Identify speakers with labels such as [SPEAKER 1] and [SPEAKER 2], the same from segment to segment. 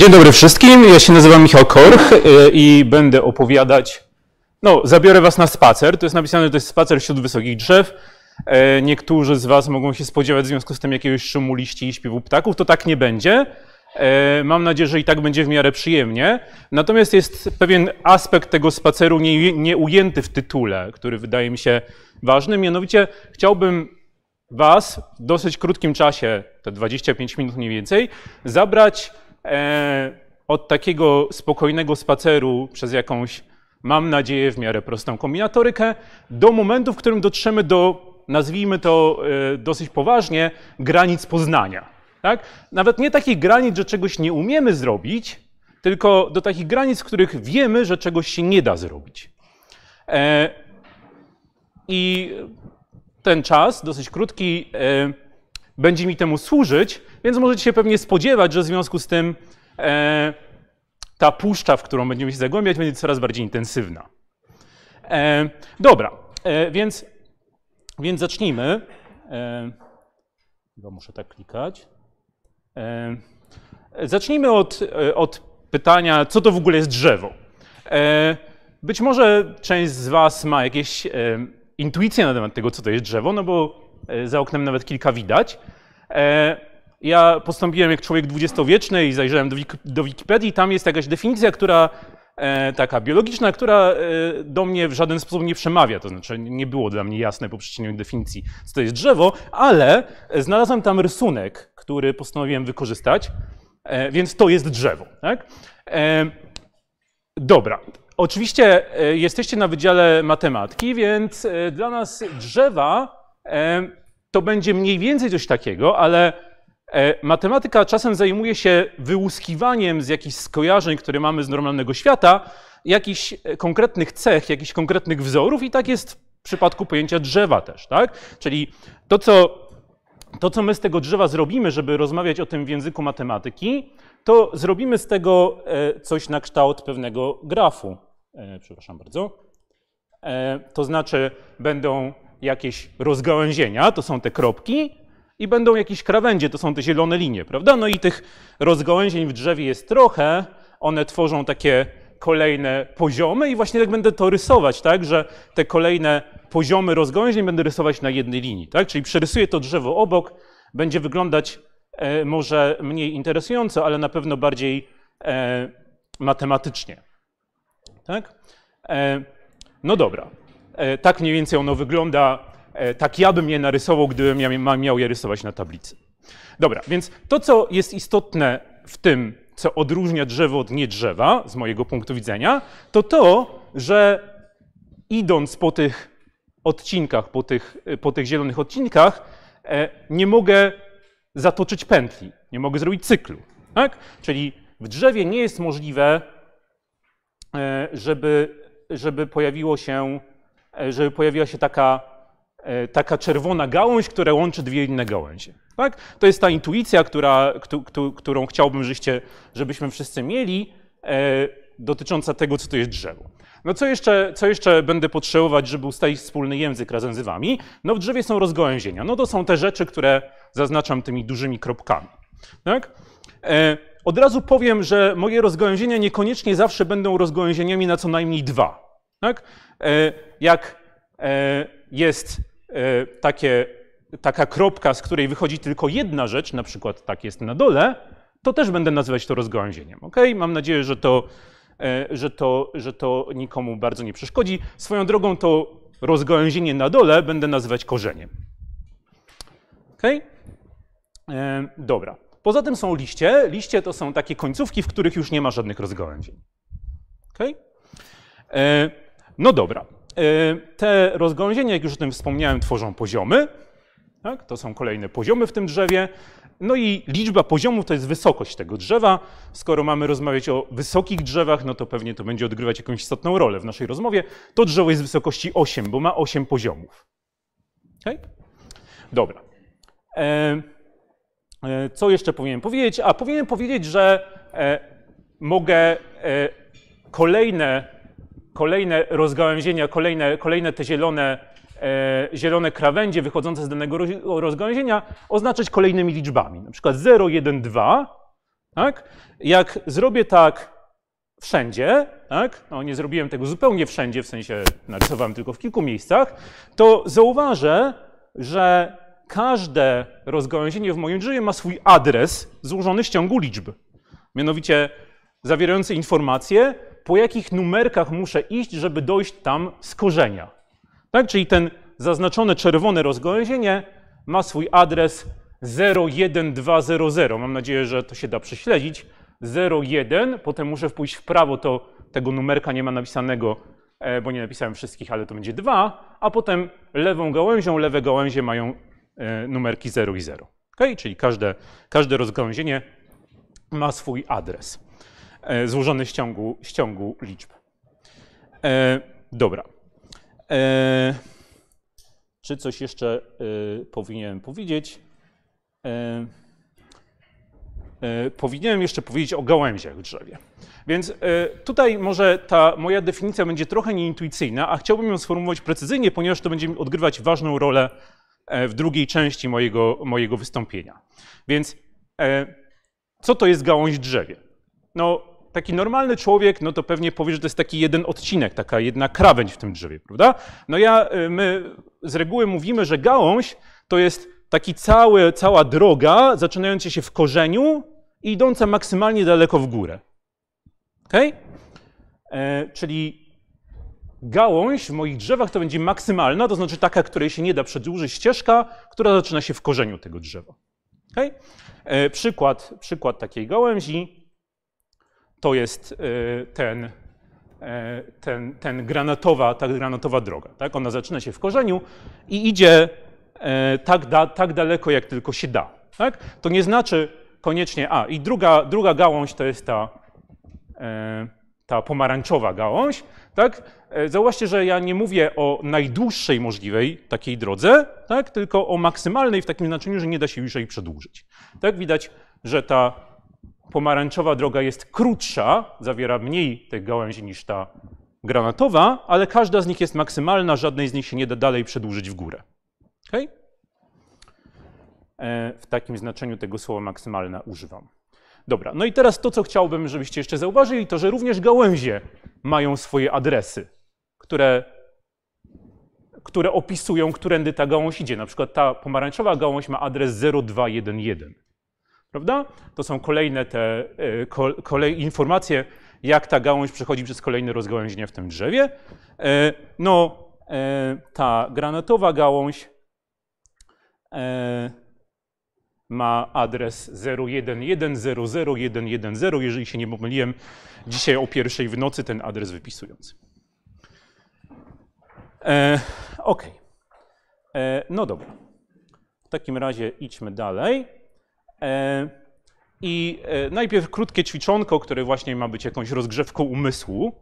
[SPEAKER 1] Dzień dobry wszystkim, ja się nazywam Michał Korch e, i będę opowiadać, no zabiorę was na spacer, to jest napisane, że to jest spacer wśród wysokich drzew. E, niektórzy z was mogą się spodziewać w związku z tym jakiegoś szumu liści i śpiewu ptaków, to tak nie będzie. E, mam nadzieję, że i tak będzie w miarę przyjemnie. Natomiast jest pewien aspekt tego spaceru nie, nie ujęty w tytule, który wydaje mi się ważny, mianowicie chciałbym Was w dosyć krótkim czasie, te 25 minut mniej więcej, zabrać od takiego spokojnego spaceru przez jakąś, mam nadzieję, w miarę prostą kombinatorykę, do momentu, w którym dotrzemy do, nazwijmy to e, dosyć poważnie, granic poznania. Tak? Nawet nie takich granic, że czegoś nie umiemy zrobić, tylko do takich granic, w których wiemy, że czegoś się nie da zrobić. E, I ten czas, dosyć krótki, e, będzie mi temu służyć, więc możecie się pewnie spodziewać, że w związku z tym e, ta puszcza, w którą będziemy się zagłębiać, będzie coraz bardziej intensywna. E, dobra, więc, więc zacznijmy. Chyba muszę tak klikać. Zacznijmy od, od pytania, co to w ogóle jest drzewo. Być może część z Was ma jakieś intuicję na temat tego, co to jest drzewo, no bo e, za oknem nawet kilka widać. E, ja postąpiłem jak człowiek dwudziestowieczny i zajrzałem do, do Wikipedii. Tam jest jakaś definicja, która e, taka biologiczna, która do mnie w żaden sposób nie przemawia. To znaczy nie było dla mnie jasne po przeczytaniu definicji, co to jest drzewo, ale znalazłem tam rysunek, który postanowiłem wykorzystać, więc to jest drzewo. Tak? Dobra, Oczywiście e, jesteście na Wydziale Matematyki, więc e, dla nas drzewa e, to będzie mniej więcej coś takiego, ale matematyka czasem zajmuje się wyłuskiwaniem z jakichś skojarzeń, które mamy z normalnego świata, jakichś konkretnych cech, jakichś konkretnych wzorów i tak jest w przypadku pojęcia drzewa też, tak? Czyli to, co, to, co my z tego drzewa zrobimy, żeby rozmawiać o tym w języku matematyki, to zrobimy z tego coś na kształt pewnego grafu. E, przepraszam bardzo. E, to znaczy będą jakieś rozgałęzienia, to są te kropki, i będą jakieś krawędzie, to są te zielone linie, prawda? No i tych rozgałęzień w drzewie jest trochę, one tworzą takie kolejne poziomy i właśnie tak będę to rysować, tak, że te kolejne poziomy rozgałęzień będę rysować na jednej linii, tak? Czyli przerysuję to drzewo obok, będzie wyglądać e, może mniej interesująco, ale na pewno bardziej e, matematycznie. Tak? E, no dobra, e, tak mniej więcej ono wygląda, tak ja bym je narysował, gdybym miał je rysować na tablicy. Dobra, więc to, co jest istotne w tym, co odróżnia drzewo od niedrzewa, z mojego punktu widzenia, to to, że idąc po tych odcinkach, po tych, po tych zielonych odcinkach, nie mogę zatoczyć pętli, nie mogę zrobić cyklu. Tak? Czyli w drzewie nie jest możliwe E, żeby, żeby, pojawiło się, e, żeby pojawiła się taka, e, taka czerwona gałąź, która łączy dwie inne gałęzie. Tak? To jest ta intuicja, która, którą chciałbym, żeście, żebyśmy wszyscy mieli, dotycząca tego, co to jest drzewo. No co jeszcze, co jeszcze będę potrzebować, żeby ustalić wspólny język razem z wami? No w drzewie są rozgałęzienia. No to są te rzeczy, które zaznaczam tymi dużymi kropkami. Tak? Od razu powiem, że moje rozgałęzienia niekoniecznie zawsze będą rozgałęzieniami na co najmniej dwa. Tak? E, jak e, jest e, takie, taka kropka, z której wychodzi tylko jedna rzecz, na przykład tak jest na dole, to też będę nazywać to rozgałęzieniem. Okay? Mam nadzieję, że to, że, to, że to nikomu bardzo nie przeszkodzi. Swoją drogą to rozgałęzienie na dole będę nazywać korzeniem. Okay? Dobra. Poza tym są liście. Liście to są takie końcówki, w których już nie ma żadnych rozgałęzień. Okay? E, no dobra. E, te rozgałęzienia, jak już o tym wspomniałem, tworzą poziomy. Tak? To są kolejne poziomy w tym drzewie. No i liczba poziomów to jest wysokość tego drzewa. Skoro mamy rozmawiać o wysokich drzewach, no to pewnie to będzie odgrywać jakąś istotną rolę w naszej rozmowie. To drzewo jest wysokości 8, bo ma 8 poziomów. Okay? Dobra. E, E, co jeszcze powinienem powiedzieć? A powinienem powiedzieć, że e, mogę e, kolejne, kolejne rozgałęzienia, kolejne, kolejne te zielone, zielone krawędzie wychodzące z danego rozgałęzienia oznaczać kolejnymi liczbami. Na przykład 0, 1, 2. Tak? Jak zrobię tak wszędzie, tak? no nie zrobiłem tego zupełnie wszędzie, w sensie narysowałem tylko w kilku miejscach, to zauważę, że każde rozgałęzienie w moim drzewie ma swój adres złożony z ciągu liczb. Mianowicie zawierający informacje, po jakich numerkach muszę iść, żeby dojść tam z korzenia. Tak? Czyli ten zaznaczone czerwone rozgałęzienie ma swój adres 01200. Mam nadzieję, że to się da prześledzić. 01, potem muszę pójść w prawo, to tego numerka nie ma napisanego, e, bo nie napisałem wszystkich, ale to będzie 2, a potem lewą gałęzią, lewe gałęzie mają e, numerki 0 i 0. Okay? Czyli każde, każde rozgałęzienie ma swój adres złożony z ciągu, z ciągu liczb. Dobra. Czy coś jeszcze powinienem powiedzieć? E, powinienem jeszcze powiedzieć o gałęziach w drzewie. Więc e, tutaj może ta moja definicja będzie trochę nieintuicyjna, a chciałbym ją sformułować precyzyjnie, ponieważ to będzie odgrywać ważną rolę e, w drugiej części mojego, mojego wystąpienia. Więc co to jest gałąź drzewie? No, taki normalny człowiek, no to pewnie powie, że to jest taki jeden odcinek, taka jedna krawędź w tym drzewie, prawda? No ja, my z reguły mówimy, że gałąź to jest taki cały, cała droga, zaczynająca się w korzeniu i idąca maksymalnie daleko w górę. Okay? E, czyli gałąź w moich drzewach to będzie maksymalna, to znaczy taka, której się nie da przedłużyć, ścieżka, która zaczyna się w korzeniu tego drzewa. Okay? E, przykład, przykład takiej gałęzi to jest e, ten, e, ten, ten granatowa, ta granatowa droga. Tak? Ona zaczyna się w korzeniu i idzie E, tak, da, tak daleko, jak tylko się da. Tak? To nie znaczy koniecznie, a i druga, druga gałąź to jest ta, ta pomarańczowa gałąź. Tak? Zauważcie, że ja nie mówię o najdłuższej możliwej takiej drodze, tak? tylko o maksymalnej w takim znaczeniu, że nie da się już jej przedłużyć. Tak widać, że ta pomarańczowa droga jest krótsza, zawiera mniej tych gałęzi niż ta granatowa, ale każda z nich jest maksymalna, żadnej z nich się nie da dalej przedłużyć w górę. Okay? E, w takim znaczeniu tego słowa maksymalna używam. Dobra, no i teraz to, co chciałbym, żebyście jeszcze zauważyli, to, że również gałęzie mają swoje adresy, które, które opisują, którędy ta gałąź idzie. Na przykład ta pomarańczowa gałąź ma adres 0211. Prawda? To są kolejne te e, kolej, informacje, jak ta gałąź przechodzi przez kolejne rozgałęzienia w tym drzewie. E, no, ta granatowa gałąź E, ma adres 011001110, jeżeli się nie pomyliłem, dzisiaj o pierwszej w nocy ten adres wypisując. E, ok. E, no dobra. W takim razie idźmy dalej. E, I e, najpierw krótkie ćwiczonko, które właśnie ma być jakąś rozgrzewką umysłu.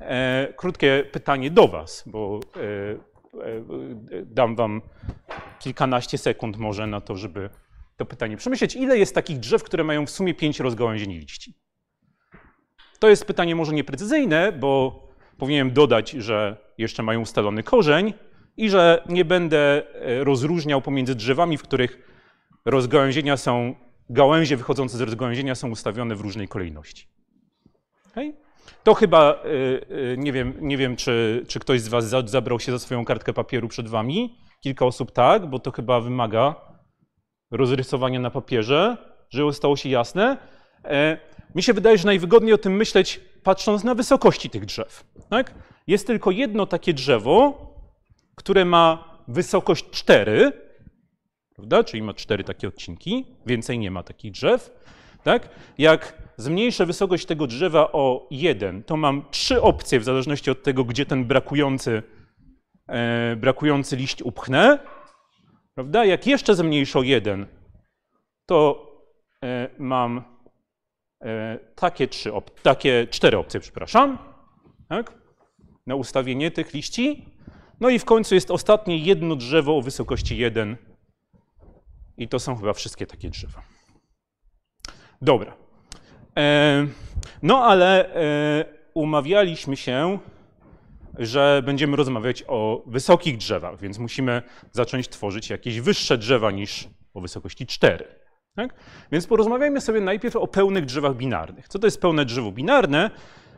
[SPEAKER 1] E, krótkie pytanie do Was, bo dam Wam kilkanaście sekund może na to, żeby to pytanie przemyśleć. Ile jest takich drzew, które mają w sumie pięć rozgałęzień liści? To jest pytanie może nieprecyzyjne, bo powinienem dodać, że jeszcze mają ustalony korzeń i że nie będę rozróżniał pomiędzy drzewami, w których rozgałęzienia są, gałęzie wychodzące z rozgałęzienia są ustawione w różnej kolejności. Okay? To chyba, y, y, nie wiem, nie wiem czy, czy ktoś z Was zabrał się za swoją kartkę papieru przed Wami. Kilka osób tak, bo to chyba wymaga rozrysowania na papierze, żeby stało się jasne. E, mi się wydaje, że najwygodniej o tym myśleć, patrząc na wysokości tych drzew. Tak? Jest tylko jedno takie drzewo, które ma wysokość 4, prawda? czyli ma cztery takie odcinki, więcej nie ma takich drzew. Tak? Jak zmniejszę wysokość tego drzewa o 1, to mam trzy opcje w zależności od tego, gdzie ten brakujący, e, brakujący liść upchnę. Prawda? Jak jeszcze zmniejszę o 1, to e, mam e, takie, trzy op takie cztery opcje, przepraszam, tak? na ustawienie tych liści. No i w końcu jest ostatnie jedno drzewo o wysokości 1 i to są chyba wszystkie takie drzewa. Dobra. E, no ale e, umawialiśmy się, że będziemy rozmawiać o wysokich drzewach, więc musimy zacząć tworzyć jakieś wyższe drzewa niż o wysokości 4. Tak? Więc porozmawiajmy sobie najpierw o pełnych drzewach binarnych. Co to jest pełne drzewo binarne?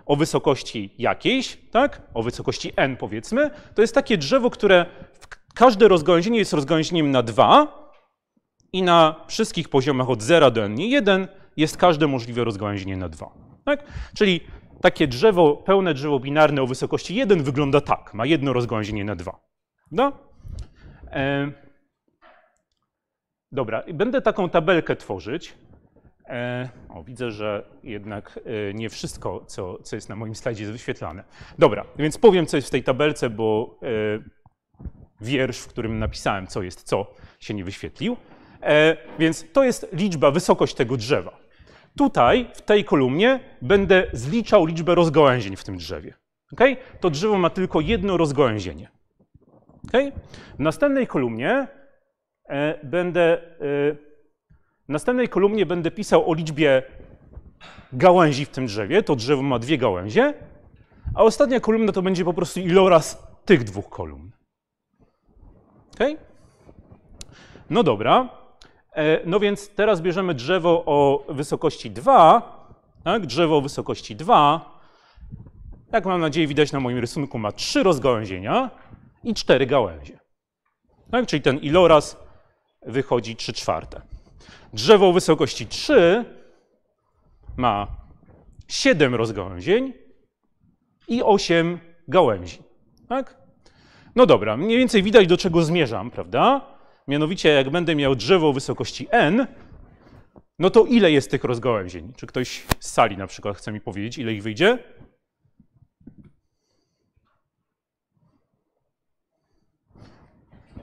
[SPEAKER 1] O wysokości jakiejś, tak? o wysokości n powiedzmy. To jest takie drzewo, które każde rozgałęzienie jest rozgałęzieniem na 2 i na wszystkich poziomach od 0 do n 1 jest każde możliwe rozgałęzienie na 2. Tak? Czyli takie drzewo, pełne drzewo binarne o wysokości 1 wygląda tak. Ma jedno rozgałęzienie na 2. No? E... Dobra, będę taką tabelkę tworzyć. E... O, widzę, że jednak e, nie wszystko, co, co jest na moim slajdzie, jest wyświetlane. Dobra, więc powiem, co jest w tej tabelce, bo e, wiersz, w którym napisałem, co jest co, się nie wyświetlił. E, więc to jest liczba, wysokość tego drzewa. Tutaj, w tej kolumnie, będę zliczał liczbę rozgałęzień w tym drzewie. Okay? To drzewo ma tylko jedno rozgałęzienie. Okay? W następnej kolumnie e, będę e, w następnej kolumnie będę pisał o liczbie gałęzi w tym drzewie. To drzewo ma dwie gałęzie, a ostatnia kolumna to będzie po prostu iloraz tych dwóch kolumn. Okay? No dobra. E, no więc teraz bierzemy drzewo o wysokości 2, tak? drzewo o wysokości 2, jak mam nadzieję widać na moim rysunku, ma trzy rozgałęzienia i cztery gałęzie. Tak? Czyli ten iloraz wychodzi 3 czwarte. Drzewo o wysokości 3 ma 7 rozgałęzień i 8 gałęzi. Tak? No dobra, mniej więcej widać do czego zmierzam, prawda? Mianowicie, jak będę miał drzewo wysokości n, no to ile jest tych rozgałęzień? Czy ktoś z sali na przykład chce mi powiedzieć, ile ich wyjdzie?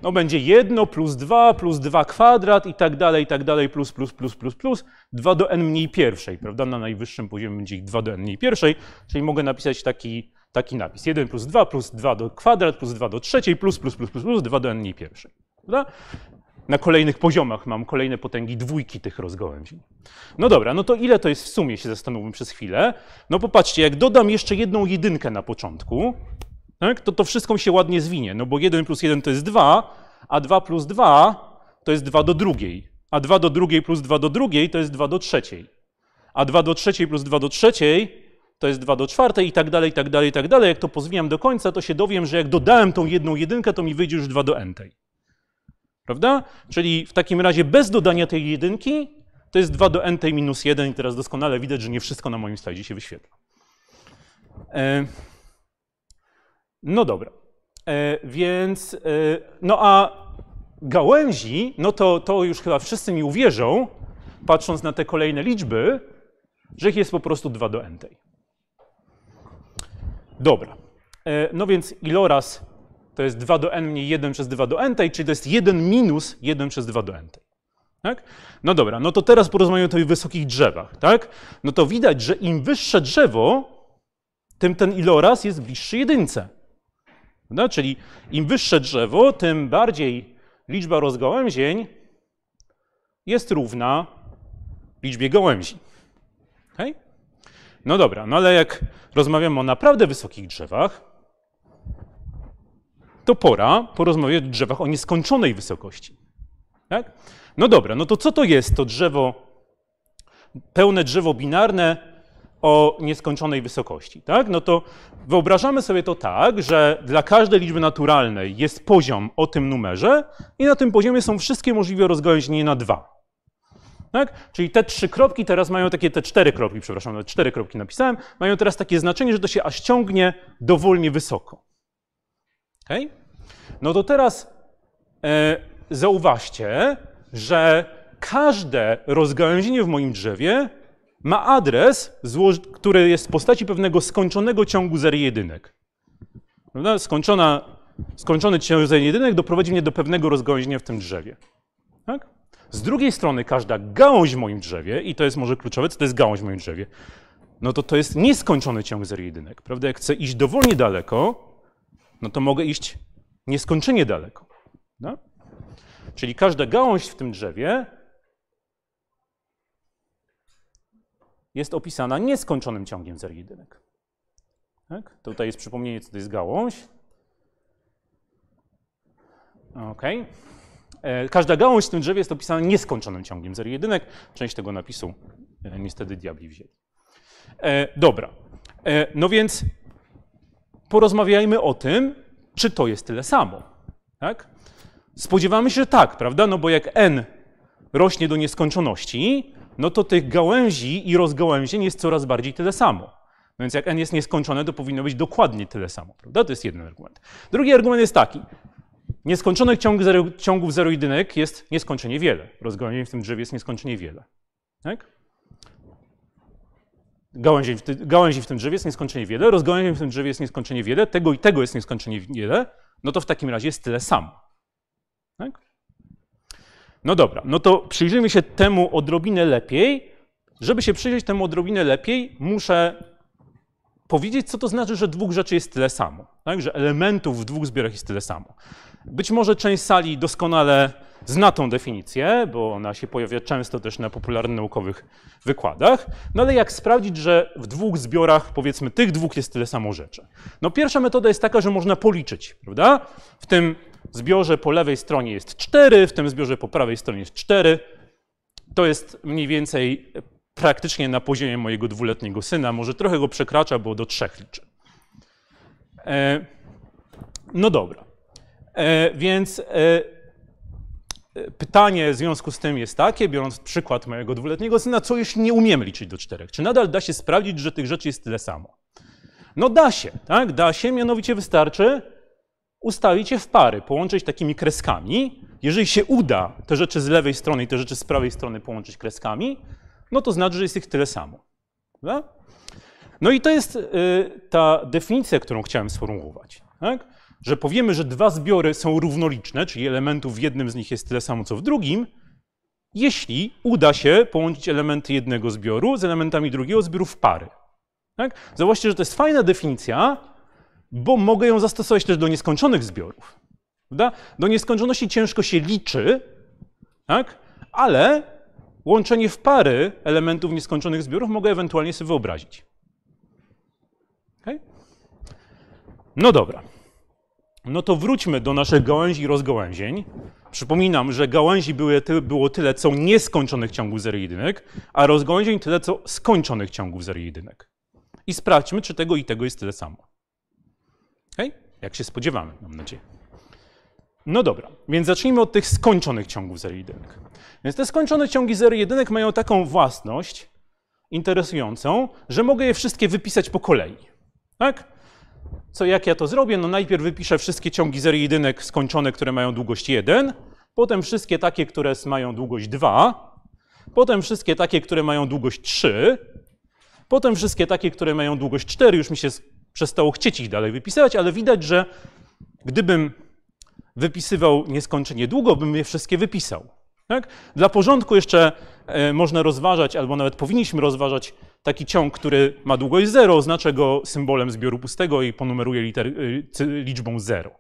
[SPEAKER 1] No będzie 1 plus 2 plus 2 kwadrat i tak dalej, i tak dalej, plus, plus, plus, plus, plus, 2 do n mniej pierwszej, prawda? Na najwyższym poziomie będzie ich 2 do n mniej pierwszej, czyli mogę napisać taki, taki napis. 1 plus 2 plus 2 do kwadrat plus 2 do trzeciej plus, plus, plus, plus, plus 2 do n mniej pierwszej. Prawda? Na kolejnych poziomach mam kolejne potęgi dwójki tych rozgałęzień. No dobra, no to ile to jest w sumie, się zastanówmy przez chwilę. No popatrzcie, jak dodam jeszcze jedną jedynkę na początku, tak, to to wszystko się ładnie zwinie, no bo 1 plus 1 to jest 2, a 2 plus 2 to jest 2 do drugiej, a 2 do drugiej plus 2 do drugiej to jest 2 do trzeciej, a 2 do trzeciej plus 2 do trzeciej to jest 2 do czwartej i tak dalej, i tak dalej, i tak dalej. Jak to pozwijam do końca, to się dowiem, że jak dodałem tą jedną jedynkę, to mi wyjdzie już 2 do n tej. Prawda? Czyli w takim razie bez dodania tej jedynki to jest 2 do n tej minus 1 i teraz doskonale widać, że nie wszystko na moim slajdzie się wyświetla. E, no dobra. E, więc, e, no a gałęzi, no to, to już chyba wszyscy mi uwierzą, patrząc na te kolejne liczby, że ich jest po prostu 2 do n tej. Dobra. No więc iloraz to jest 2 do n mniej 1 przez 2 do n, czyli to jest 1 minus 1 przez 2 do n. Tak? No dobra, no to teraz porozmawiamy o tych wysokich drzewach. Tak? No to widać, że im wyższe drzewo, tym ten iloraz jest bliższy jedynce. No, czyli im wyższe drzewo, tym bardziej liczba rozgałęzień jest równa liczbie gałęzi. Okay? No dobra, no ale jak rozmawiamy o naprawdę wysokich drzewach, to pora porozmawiać o drzewach o nieskończonej wysokości. Tak? No dobra, no to co to jest to drzewo, pełne drzewo binarne o nieskończonej wysokości? Tak? No to wyobrażamy sobie to tak, że dla każdej liczby naturalnej jest poziom o tym numerze i na tym poziomie są wszystkie możliwe rozgałęzienia na dwa. Tak? Czyli te trzy kropki teraz mają takie, te cztery kropki, przepraszam, te cztery kropki napisałem, mają teraz takie znaczenie, że to się aż ciągnie dowolnie wysoko. Okay? No to teraz e, zauważcie, że każde rozgałęzienie w moim drzewie ma adres, który jest w postaci pewnego skończonego ciągu zer jedynek. Prawda? Skończona, skończony ciąg zer jedynek doprowadzi mnie do pewnego rozgałęzienia w tym drzewie. Tak? Z drugiej strony każda gałąź w moim drzewie, i to jest może kluczowe, co to jest gałąź w moim drzewie, no to to jest nieskończony ciąg zer jedynek. Prawda? Jak chcę iść dowolnie daleko, no to mogę iść nieskończenie daleko. No? Czyli każda gałąź w tym drzewie jest opisana nieskończonym ciągiem zer jedynek. Tak? Tutaj jest przypomnienie, co to jest gałąź. OK. e, każda gałąź w tym drzewie jest opisana nieskończonym ciągiem zer jedynek. Część tego napisu e, niestety diabli wzięli. E, dobra, e, no więc porozmawiajmy o tym, czy to jest tyle samo. Tak? Spodziewamy się, że tak, prawda? No bo jak n rośnie do nieskończoności, no to tych gałęzi i rozgałęzień jest coraz bardziej tyle samo. No więc jak n jest nieskończone, to powinno być dokładnie tyle samo, prawda? To jest jeden argument. Drugi argument jest taki. Nieskończonych ciąg zero, ciągów zero-jedynek jest nieskończenie wiele. Rozgałęzień w tym drzewie jest nieskończenie wiele. Tak? Gałęzi gałęzi w tym drzewie jest nieskończenie wiele, rozgałęzień w tym drzewie jest nieskończenie wiele, tego i tego jest nieskończenie wiele, no to w takim razie jest tyle samo. Tak? No dobra, no to przyjrzyjmy się temu odrobinę lepiej. Żeby się przyjrzeć temu odrobinę lepiej, muszę powiedzieć, co to znaczy, że dwóch rzeczy jest tyle samo. Tak? Że elementów w dwóch zbiorach jest tyle samo. Być może część sali doskonale zna tą definicję, bo ona się pojawia często też na popularnych naukowych wykładach. No ale jak sprawdzić, że w dwóch zbiorach, powiedzmy, tych dwóch jest tyle samo rzeczy? No pierwsza metoda jest taka, że można policzyć, prawda? W tym zbiorze po lewej stronie jest 4, w tym zbiorze po prawej stronie jest 4. To jest mniej więcej praktycznie na poziomie mojego dwuletniego syna. Może trochę go przekracza, bo do trzech liczy. E, no dobra. E, więc e, pytanie w związku z tym jest takie, biorąc przykład mojego dwuletniego syna, co jeśli nie umiemy liczyć do czterech? Czy nadal da się sprawdzić, że tych rzeczy jest tyle samo? No da się, tak? Da się, mianowicie wystarczy ustawić je w pary, połączyć takimi kreskami. Jeżeli się uda te rzeczy z lewej strony i te rzeczy z prawej strony połączyć kreskami, no to znaczy, że jest ich tyle samo. Prawda? No i to jest y, ta definicja, którą chciałem sformułować. Tak? Że powiemy, że dwa zbiory są równoliczne, czyli elementów w jednym z nich jest tyle samo, co w drugim, jeśli uda się połączyć elementy jednego zbioru z elementami drugiego zbioru w pary. Tak? Zauważcie, że to jest fajna definicja, bo mogę ją zastosować też do nieskończonych zbiorów. Prawda? Do nieskończoności ciężko się liczy, tak? ale łączenie w pary elementów nieskończonych zbiorów mogę ewentualnie sobie wyobrazić. Okay? No dobra. No to wróćmy do naszych gałęzi i rozgałęzień. Przypominam, że gałęzi były, było tyle, co nieskończonych ciągów zer jedynek, a rozgałęzień tyle, co skończonych ciągów zer jedynek. I sprawdźmy, czy tego i tego jest tyle samo. Okay? Jak się spodziewamy, mam nadzieję. No dobra, więc zacznijmy od tych skończonych ciągów zer jedynek. Więc te skończone ciągi zer jedynek mają taką własność interesującą, że mogę je wszystkie wypisać po kolei. Tak? Co jak ja to zrobię? No najpierw wypiszę wszystkie ciągi zer jedynek skończone, które mają długość 1, potem wszystkie takie, które mają długość 2, potem wszystkie takie, które mają długość 3, potem wszystkie takie, które mają długość 4, już mi się przestało chcieć ich dalej wypisywać, ale widać, że gdybym wypisywał nieskończenie długo, bym je wszystkie wypisał. Tak? Dla porządku jeszcze e, można rozważać, albo nawet powinniśmy rozważać taki ciąg, który ma długość 0, oznacza go symbolem zbioru pustego i ponumeruje liter, e, liczbą 0.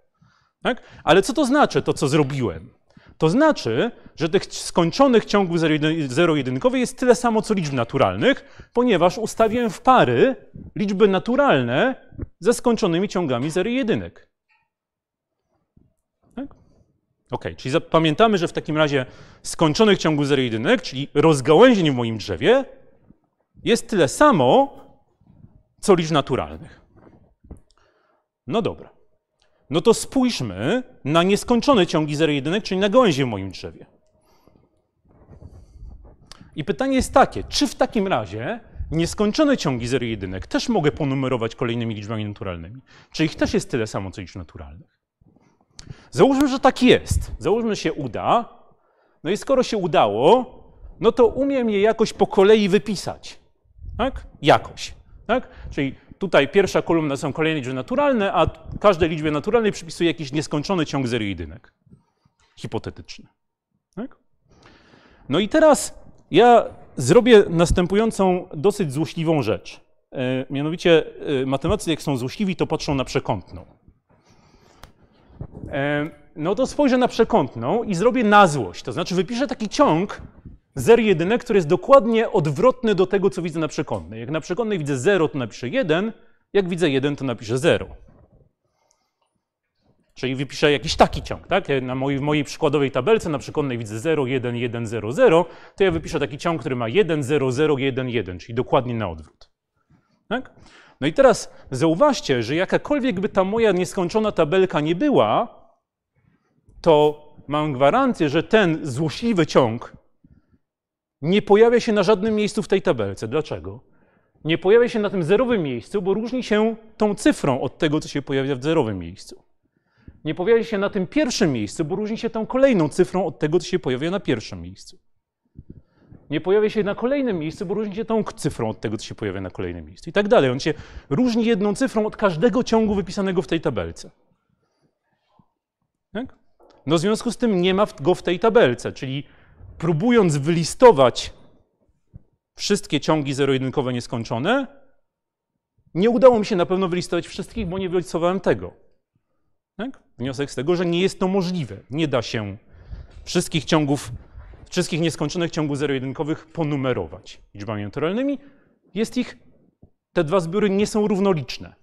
[SPEAKER 1] Tak? Ale co to znaczy, to co zrobiłem? To znaczy, że tych skończonych ciągów zero-jedynkowych jest tyle samo, co liczb naturalnych, ponieważ ustawiłem w pary liczby naturalne ze skończonymi ciągami zero-jedynek. Tak? Ok, czyli pamiętamy, że w takim razie skończonych ciągów zero-jedynek, czyli rozgałęzień w moim drzewie, jest tyle samo, co liczb naturalnych. No dobra no to spójrzmy na nieskończone ciągi zero-jedynek, czyli na gałęzie w moim drzewie. I pytanie jest takie, czy w takim razie nieskończone ciągi zero-jedynek też mogę ponumerować kolejnymi liczbami naturalnymi? Czy ich też jest tyle samo, co liczb naturalnych? Załóżmy, że tak jest. Załóżmy, że się uda. No i skoro się udało, no to umiem je jakoś po kolei wypisać. Tak? Jakoś. Tak? Czyli Tutaj pierwsza kolumna są kolejne liczby naturalne, a każdej liczbie naturalnej przypisuję jakiś nieskończony ciąg zer jedynek. Hipotetyczny. Tak? No i teraz ja zrobię następującą dosyć złośliwą rzecz. E, mianowicie e, matematycy, jak są złośliwi, to patrzą na przekątną. E, no to spojrzę na przekątną i zrobię na złość. To znaczy wypiszę taki ciąg, zer jedynek, który jest dokładnie odwrotny do tego, co widzę na przekątnej. Jak na przekątnej widzę 0, to napiszę 1, jak widzę 1, to napiszę 0. Czyli wypiszę jakiś taki ciąg, tak? Na mojej, w mojej przykładowej tabelce na przykładnej widzę 0, 1, 1, 0, 0, to ja wypiszę taki ciąg, który ma 1, 0, 0, 1, 1, czyli dokładnie na odwrót. Tak? No i teraz zauważcie, że jakakolwiek by ta moja nieskończona tabelka nie była, to mam gwarancję, że ten złośliwy ciąg nie pojawia się na żadnym miejscu w tej tabelce. Dlaczego? Nie pojawia się na tym zerowym miejscu, bo różni się tą cyfrą od tego, co się pojawia w zerowym miejscu. Nie pojawia się na tym pierwszym miejscu, bo różni się tą kolejną cyfrą od tego, co się pojawia na pierwszym miejscu. Nie pojawia się na kolejnym miejscu, bo różni się tą cyfrą od tego, co się pojawia na kolejnym miejscu. I tak dalej. On się różni jedną cyfrą od każdego ciągu wypisanego w tej tabelce. Tak? No w związku z tym nie ma go w tej tabelce, czyli próbując wylistować wszystkie ciągi zero-jedynkowe nieskończone, nie udało mi się na pewno wylistować wszystkich, bo nie wylistowałem tego. Tak? Wniosek z tego, że nie jest to możliwe. Nie da się wszystkich ciągów, wszystkich nieskończonych ciągów zero-jedynkowych ponumerować liczbami naturalnymi. Jest ich, te dwa zbiory nie są równoliczne.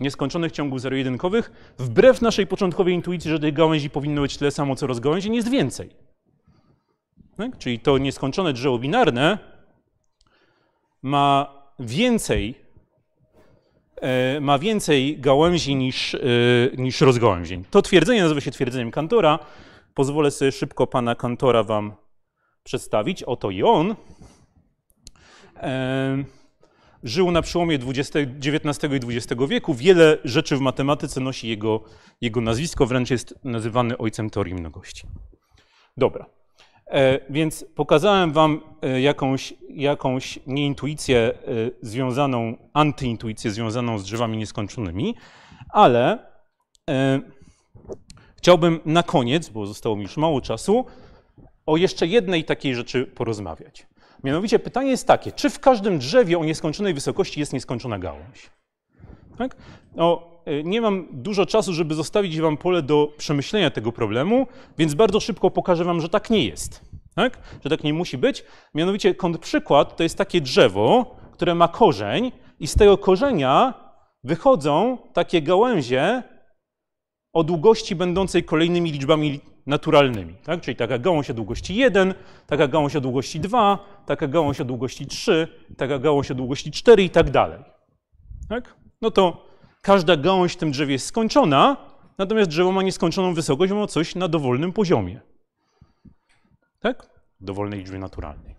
[SPEAKER 1] Nieskończonych ciągów zero-jedynkowych, wbrew naszej początkowej intuicji, że tej gałęzi powinno być tyle samo, co rozgałęzień, jest więcej. Tak? Czyli to nieskończone drzewo binarne ma więcej, e, ma więcej gałęzi niż, e, niż rozgałęzień. To twierdzenie nazywa się twierdzeniem Kantora. Pozwolę sobie szybko pana Kantora wam przedstawić. Oto i on. E, żył na przełomie XIX i XX wieku. Wiele rzeczy w matematyce nosi jego, jego nazwisko, wręcz jest nazywany ojcem teorii mnogości. Dobra. E, więc pokazałem wam e, jakąś, jakąś nieintuicję e, związaną, antyintuicję związaną z drzewami nieskończonymi, ale chciałbym na koniec, bo zostało mi już mało czasu, o jeszcze jednej takiej rzeczy porozmawiać. Mianowicie pytanie jest takie, czy w każdym drzewie o nieskończonej wysokości jest nieskończona gałąź? Tak? No, nie mam dużo czasu, żeby zostawić wam pole do przemyślenia tego problemu, więc bardzo szybko pokażę wam, że tak nie jest. Tak? Że tak nie musi być. Mianowicie kontrprzykład to jest takie drzewo, które ma korzeń i z tego korzenia wychodzą takie gałęzie o długości będącej kolejnymi liczbami naturalnymi. Tak? Czyli taka gałąź o długości 1, taka gałąź o długości 2, taka gałąź o długości 3, taka gałąź o długości 4 i tak dalej. Tak? No to każda gałąź w tym drzewie jest skończona, natomiast drzewo ma nieskończoną wysokość, ma coś na dowolnym poziomie. Tak? Dowolnej liczbie naturalnej.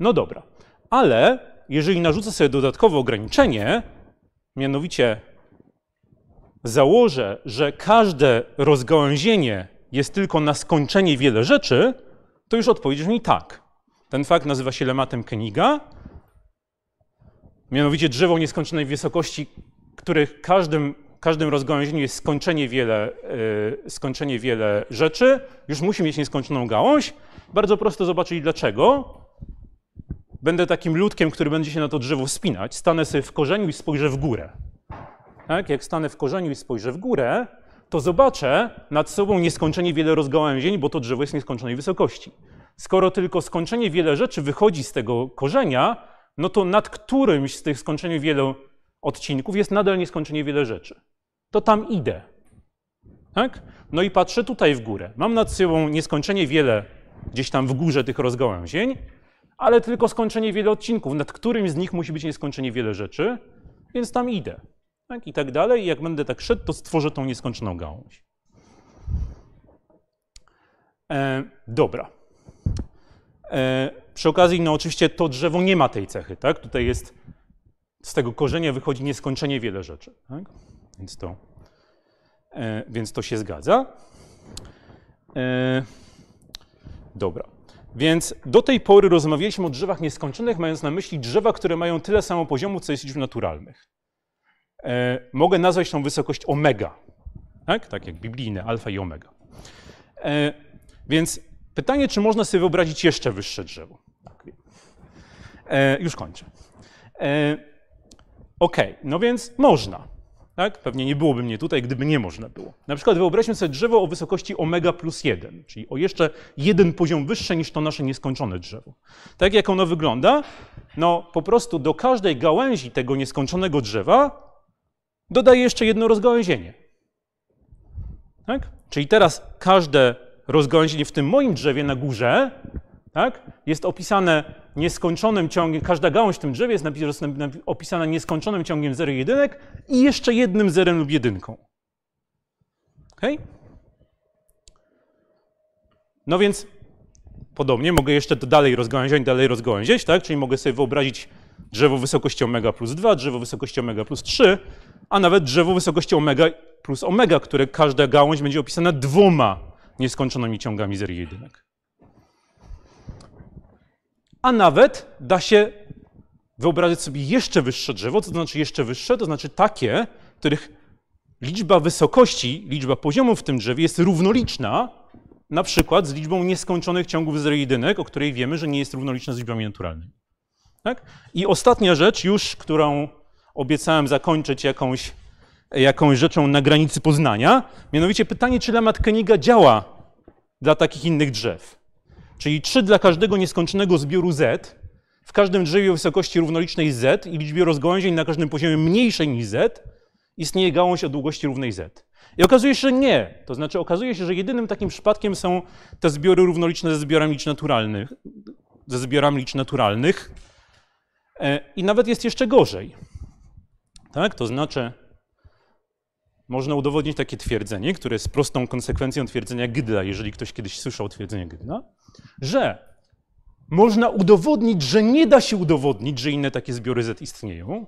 [SPEAKER 1] No dobra, ale jeżeli narzucę sobie dodatkowe ograniczenie, mianowicie założę, że każde rozgałęzienie jest tylko na skończenie wiele rzeczy, to już odpowiedź brzmi tak. Ten fakt nazywa się lematem Keniga. Mianowicie drzewo nieskończonej wysokości, których każdym, każdym rozgałęzieniu jest skończenie wiele, yy, skończenie wiele rzeczy, już musi mieć nieskończoną gałąź. Bardzo prosto zobaczyć dlaczego. Będę takim ludkiem, który będzie się na to drzewo wspinać. Stanę sobie w korzeniu i spojrzę w górę. Tak? Jak stanę w korzeniu i spojrzę w górę, to zobaczę nad sobą nieskończenie wiele rozgałęzień, bo to drzewo jest nieskończonej wysokości. Skoro tylko skończenie wiele rzeczy wychodzi z tego korzenia, no to nad którymś z tych skończeń wielu odcinków jest nadal nieskończenie wiele rzeczy. To tam idę. Tak? No i patrzę tutaj w górę. Mam nad sobą nieskończenie wiele gdzieś tam w górze tych rozgałęzień, ale tylko skończenie wiele odcinków. Nad którymś z nich musi być nieskończenie wiele rzeczy, więc tam idę tak, i tak dalej. I jak będę tak szedł, to stworzę tą nieskończoną gałąź. E, dobra. E, przy okazji, no oczywiście to drzewo nie ma tej cechy, tak? Tutaj jest, z tego korzenia wychodzi nieskończenie wiele rzeczy, tak? Więc to, e, więc to się zgadza. E, dobra. Więc do tej pory rozmawialiśmy o drzewach nieskończonych, mając na myśli drzewa, które mają tyle samo poziomu, co jest liczb naturalnych. E, mogę nazwać tą wysokość omega, tak? tak jak biblijne, alfa i omega. E, więc pytanie, czy można sobie wyobrazić jeszcze wyższe drzewo? E, już kończę. OK, no więc można. Tak? Pewnie nie byłoby mnie tutaj, gdyby nie można było. Na przykład wyobraźmy sobie drzewo o wysokości omega plus 1, czyli o jeszcze jeden poziom wyższe niż to nasze nieskończone drzewo. Tak jak ono wygląda? No po prostu do każdej gałęzi tego nieskończonego drzewa dodaję jeszcze jedno rozgałęzienie. Tak? Czyli teraz każde rozgałęzienie w tym moim drzewie na górze tak, jest opisane nieskończonym ciągiem, każda gałąź w tym drzewie jest opisana nieskończonym ciągiem 0 i jedynek i jeszcze jednym zerem lub jedynką. Okay? No więc podobnie mogę jeszcze to dalej rozgałęziać, dalej rozgałęziać, tak? Czyli mogę sobie wyobrazić drzewo wysokości omega plus 2, drzewo wysokości omega plus 3, a nawet drzewo wysokości omega plus omega, które każda gałąź będzie opisana dwoma nieskończonymi ciągami 0 i jedynek. A nawet da się wyobrazić sobie jeszcze wyższe drzewo, co to znaczy jeszcze wyższe? To znaczy takie, których liczba wysokości, liczba poziomów w tym drzewie jest równoliczna na przykład z liczbą nieskończonych ciągów zero jedynek, o której wiemy, że nie jest równoliczna z liczbami naturalnymi. Tak? I ostatnia rzecz już, którą obiecałem zakończyć jakąś, jakąś rzeczą na granicy poznania, mianowicie pytanie, czy lemat Koeniga działa dla takich innych drzew. Czyli czy dla każdego nieskończonego zbioru z, w każdym drzewie wysokości równolicznej z i liczbie rozgałęzień na każdym poziomie mniejszej niż z, istnieje gałąź o długości równej z. I okazuje się, że nie. To znaczy okazuje się, że jedynym takim przypadkiem są te zbiory równoliczne ze zbiorami liczb naturalnych, ze zbiorami liczb naturalnych. E, I nawet jest jeszcze gorzej. Tak? To znaczy, można udowodnić takie twierdzenie, które jest prostą konsekwencją twierdzenia Gydla, jeżeli ktoś kiedyś słyszał twierdzenie Gydla, że można udowodnić, że nie da się udowodnić, że inne takie zbiory Z istnieją,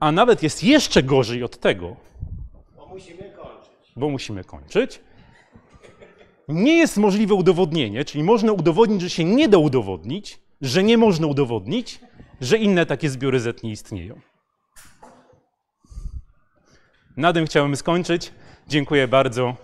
[SPEAKER 1] a nawet jest jeszcze gorzej od tego,
[SPEAKER 2] Bo musimy kończyć.
[SPEAKER 1] bo musimy kończyć. Nie jest możliwe udowodnienie, czyli można udowodnić, że się nie da udowodnić, że nie można udowodnić, że inne takie zbiory Z nie istnieją. Na tym chciałem skończyć. Dziękuję bardzo.